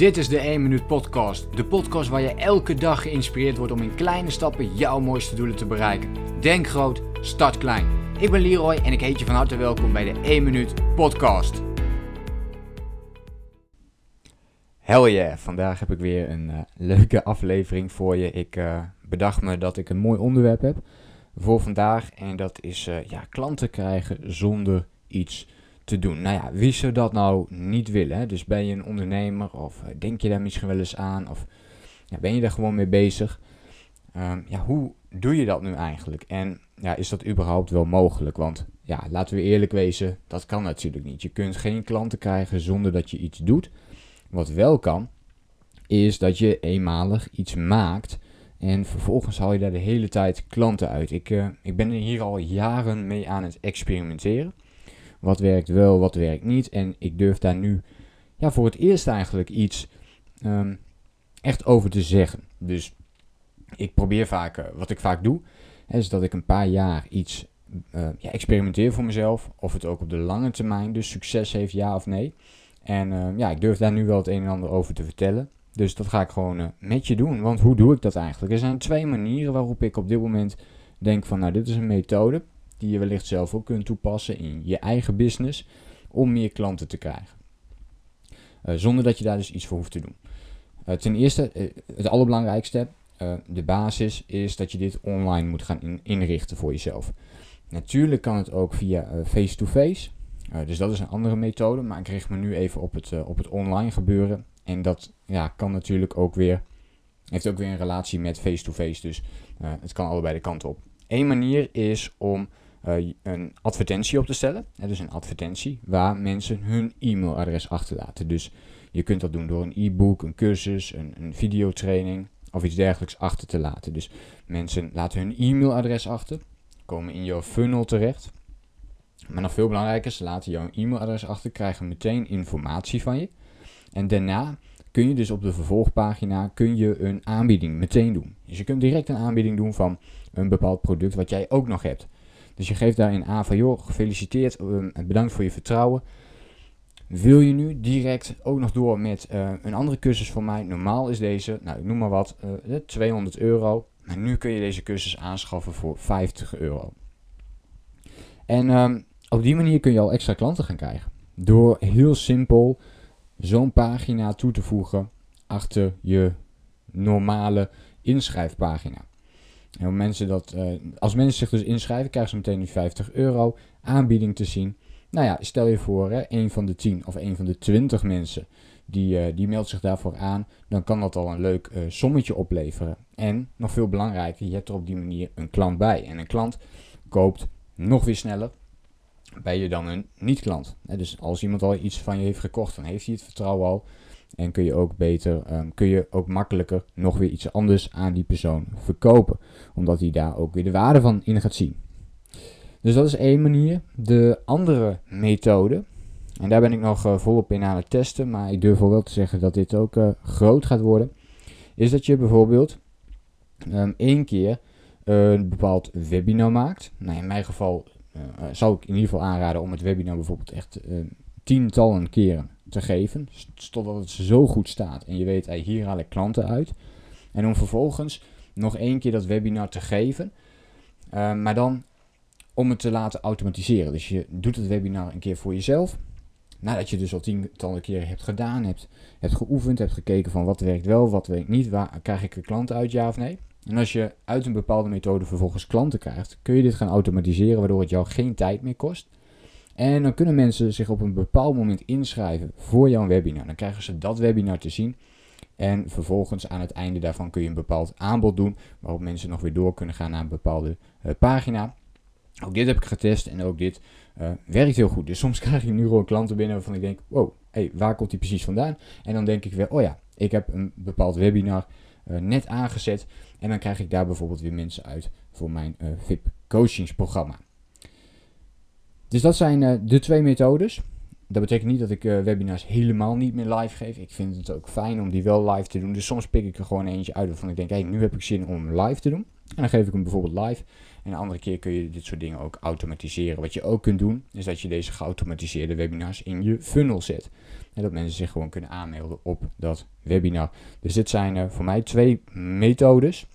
Dit is de 1 Minuut Podcast. De podcast waar je elke dag geïnspireerd wordt om in kleine stappen jouw mooiste doelen te bereiken. Denk groot, start klein. Ik ben Leroy en ik heet je van harte welkom bij de 1 Minuut Podcast. Hell yeah, vandaag heb ik weer een uh, leuke aflevering voor je. Ik uh, bedacht me dat ik een mooi onderwerp heb voor vandaag. En dat is uh, ja, klanten krijgen zonder iets te doen. Nou ja, wie zou dat nou niet willen? Dus ben je een ondernemer of eh, denk je daar misschien wel eens aan? Of ja, ben je daar gewoon mee bezig? Um, ja, hoe doe je dat nu eigenlijk? En ja, is dat überhaupt wel mogelijk? Want ja, laten we eerlijk wezen, dat kan natuurlijk niet. Je kunt geen klanten krijgen zonder dat je iets doet. Wat wel kan, is dat je eenmalig iets maakt en vervolgens haal je daar de hele tijd klanten uit. Ik, uh, ik ben hier al jaren mee aan het experimenteren. Wat werkt wel, wat werkt niet. En ik durf daar nu ja, voor het eerst eigenlijk iets um, echt over te zeggen. Dus ik probeer vaak, uh, wat ik vaak doe, is dat ik een paar jaar iets uh, ja, experimenteer voor mezelf. Of het ook op de lange termijn dus succes heeft, ja of nee. En uh, ja, ik durf daar nu wel het een en ander over te vertellen. Dus dat ga ik gewoon uh, met je doen. Want hoe doe ik dat eigenlijk? Er zijn twee manieren waarop ik op dit moment denk van, nou, dit is een methode die je wellicht zelf ook kunt toepassen in je eigen business om meer klanten te krijgen. Uh, zonder dat je daar dus iets voor hoeft te doen. Uh, ten eerste, uh, het allerbelangrijkste, de basis is dat je dit online moet gaan in, inrichten voor jezelf. Natuurlijk kan het ook via face-to-face. -face. dus dat is een andere methode, maar ik richt me nu even op het, op het online gebeuren. En dat ja, kan natuurlijk ook weer, heeft ook weer een relatie met face-to-face. -face, dus het kan allebei de kanten op. Eén manier is om uh, een advertentie op te stellen. Uh, dus een advertentie waar mensen hun e-mailadres achterlaten. Dus je kunt dat doen door een e-book, een cursus, een, een videotraining of iets dergelijks achter te laten. Dus mensen laten hun e-mailadres achter, komen in jouw funnel terecht. Maar nog veel belangrijker, ze laten jouw e-mailadres achter, krijgen meteen informatie van je. En daarna kun je dus op de vervolgpagina kun je een aanbieding meteen doen. Dus je kunt direct een aanbieding doen van een bepaald product wat jij ook nog hebt. Dus je geeft daarin aan van, joh, gefeliciteerd en um, bedankt voor je vertrouwen. Wil je nu direct ook nog door met uh, een andere cursus van mij? Normaal is deze, nou ik noem maar wat, uh, 200 euro. Maar nu kun je deze cursus aanschaffen voor 50 euro. En um, op die manier kun je al extra klanten gaan krijgen. Door heel simpel zo'n pagina toe te voegen achter je normale inschrijfpagina. En mensen dat, uh, als mensen zich dus inschrijven, krijgen ze meteen die 50 euro aanbieding te zien. Nou ja, stel je voor, hè, een van de 10 of een van de 20 mensen die, uh, die meldt zich daarvoor aan, dan kan dat al een leuk uh, sommetje opleveren. En nog veel belangrijker, je hebt er op die manier een klant bij. En een klant koopt nog weer sneller bij je dan een niet-klant. Dus als iemand al iets van je heeft gekocht, dan heeft hij het vertrouwen al. En kun je ook beter, um, kun je ook makkelijker nog weer iets anders aan die persoon verkopen. Omdat hij daar ook weer de waarde van in gaat zien. Dus dat is één manier. De andere methode, en daar ben ik nog uh, volop in aan het testen, maar ik durf wel te zeggen dat dit ook uh, groot gaat worden. Is dat je bijvoorbeeld um, één keer een bepaald webinar maakt. Nou, in mijn geval zou ik in ieder geval aanraden om het webinar bijvoorbeeld echt tientallen keren te geven. Totdat het zo goed staat. En je weet, hey, hier haal ik klanten uit. En om vervolgens nog één keer dat webinar te geven. Uh, maar dan om het te laten automatiseren. Dus je doet het webinar een keer voor jezelf. Nadat je dus al tientallen keren hebt gedaan, hebt, hebt geoefend, hebt gekeken van wat werkt wel, wat werkt niet, waar krijg ik klanten uit, ja of nee. En als je uit een bepaalde methode vervolgens klanten krijgt, kun je dit gaan automatiseren, waardoor het jou geen tijd meer kost. En dan kunnen mensen zich op een bepaald moment inschrijven voor jouw webinar. Dan krijgen ze dat webinar te zien. En vervolgens aan het einde daarvan kun je een bepaald aanbod doen. Waarop mensen nog weer door kunnen gaan naar een bepaalde uh, pagina. Ook dit heb ik getest en ook dit uh, werkt heel goed. Dus soms krijg je nu gewoon klanten binnen waarvan ik denk: wow, hey, waar komt die precies vandaan? En dan denk ik weer: oh ja, ik heb een bepaald webinar uh, net aangezet. En dan krijg ik daar bijvoorbeeld weer mensen uit voor mijn VIP coachingsprogramma. Dus dat zijn uh, de twee methodes. Dat betekent niet dat ik uh, webinars helemaal niet meer live geef. Ik vind het ook fijn om die wel live te doen. Dus soms pik ik er gewoon eentje uit waarvan ik denk, hé, hey, nu heb ik zin om live te doen. En dan geef ik hem bijvoorbeeld live. En een andere keer kun je dit soort dingen ook automatiseren. Wat je ook kunt doen, is dat je deze geautomatiseerde webinars in je funnel zet. En dat mensen zich gewoon kunnen aanmelden op dat webinar. Dus dit zijn voor mij twee methodes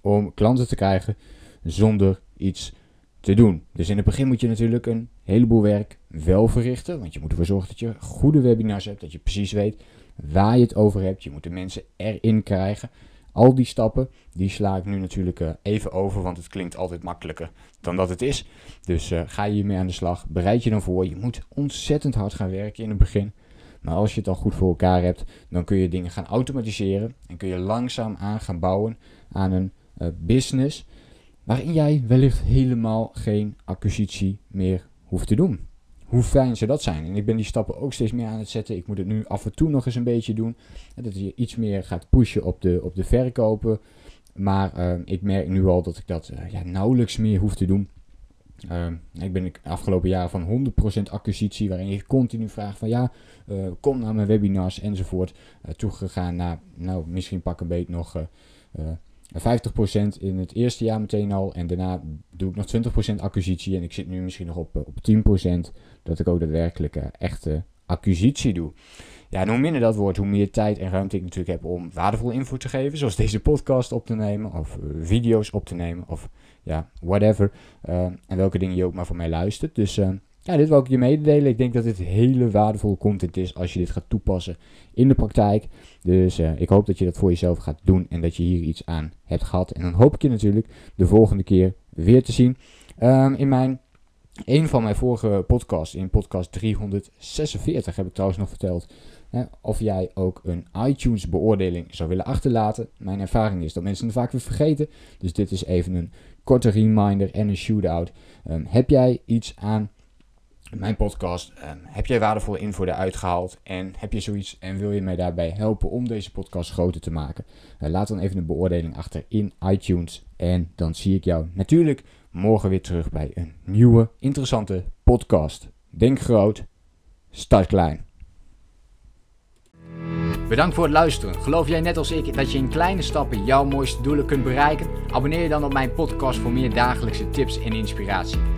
om klanten te krijgen zonder iets te doen. Dus in het begin moet je natuurlijk een heleboel werk wel verrichten. Want je moet ervoor zorgen dat je goede webinars hebt. Dat je precies weet waar je het over hebt. Je moet de mensen erin krijgen. Al die stappen, die sla ik nu natuurlijk eh, even over, want het klinkt altijd makkelijker dan dat het is. Dus uh, ga je hiermee aan de slag, bereid je dan voor. Je moet ontzettend hard gaan werken in het begin. Maar als je het dan goed voor elkaar hebt, dan kun je dingen gaan automatiseren. En kun je langzaam aan gaan bouwen aan een uh, business waarin jij wellicht helemaal geen acquisitie meer hoeft te doen. Hoe fijn zou dat zijn? En ik ben die stappen ook steeds meer aan het zetten. Ik moet het nu af en toe nog eens een beetje doen. Dat je iets meer gaat pushen op de, op de verkopen. Maar uh, ik merk nu al dat ik dat uh, ja, nauwelijks meer hoef te doen. Uh, ik ben de afgelopen jaren van 100% acquisitie, waarin je continu vraagt van ja, kom naar mijn webinars enzovoort, toegegaan naar, nou misschien pak een beetje nog 50% in het eerste jaar meteen al. En daarna doe ik nog 20% acquisitie. En ik zit nu misschien nog op, op 10%. Dat ik ook daadwerkelijk uh, echte acquisitie doe. Ja, en hoe minder dat wordt, hoe meer tijd en ruimte ik natuurlijk heb om waardevolle info te geven. Zoals deze podcast op te nemen. Of uh, video's op te nemen. Of ja, whatever. En welke dingen je ook maar van mij luistert. Dus ja, dit wil ik je mededelen. Ik denk dat dit hele waardevolle content is als je dit gaat toepassen in de praktijk. Dus uh, ik hoop dat je dat voor jezelf gaat doen en dat je hier iets aan hebt gehad. En dan hoop ik je natuurlijk de volgende keer weer te zien. Um, in mijn, een van mijn vorige podcasts, in podcast 346, heb ik trouwens nog verteld. Hè, of jij ook een iTunes beoordeling zou willen achterlaten. Mijn ervaring is dat mensen het vaak weer vergeten. Dus dit is even een korte reminder en een shootout. Um, heb jij iets aan mijn podcast. Um, heb jij waardevolle info eruit gehaald en heb je zoiets en wil je mij daarbij helpen om deze podcast groter te maken? Uh, laat dan even een beoordeling achter in iTunes en dan zie ik jou natuurlijk morgen weer terug bij een nieuwe interessante podcast. Denk groot, start klein. Bedankt voor het luisteren. Geloof jij net als ik dat je in kleine stappen jouw mooiste doelen kunt bereiken? Abonneer je dan op mijn podcast voor meer dagelijkse tips en inspiratie.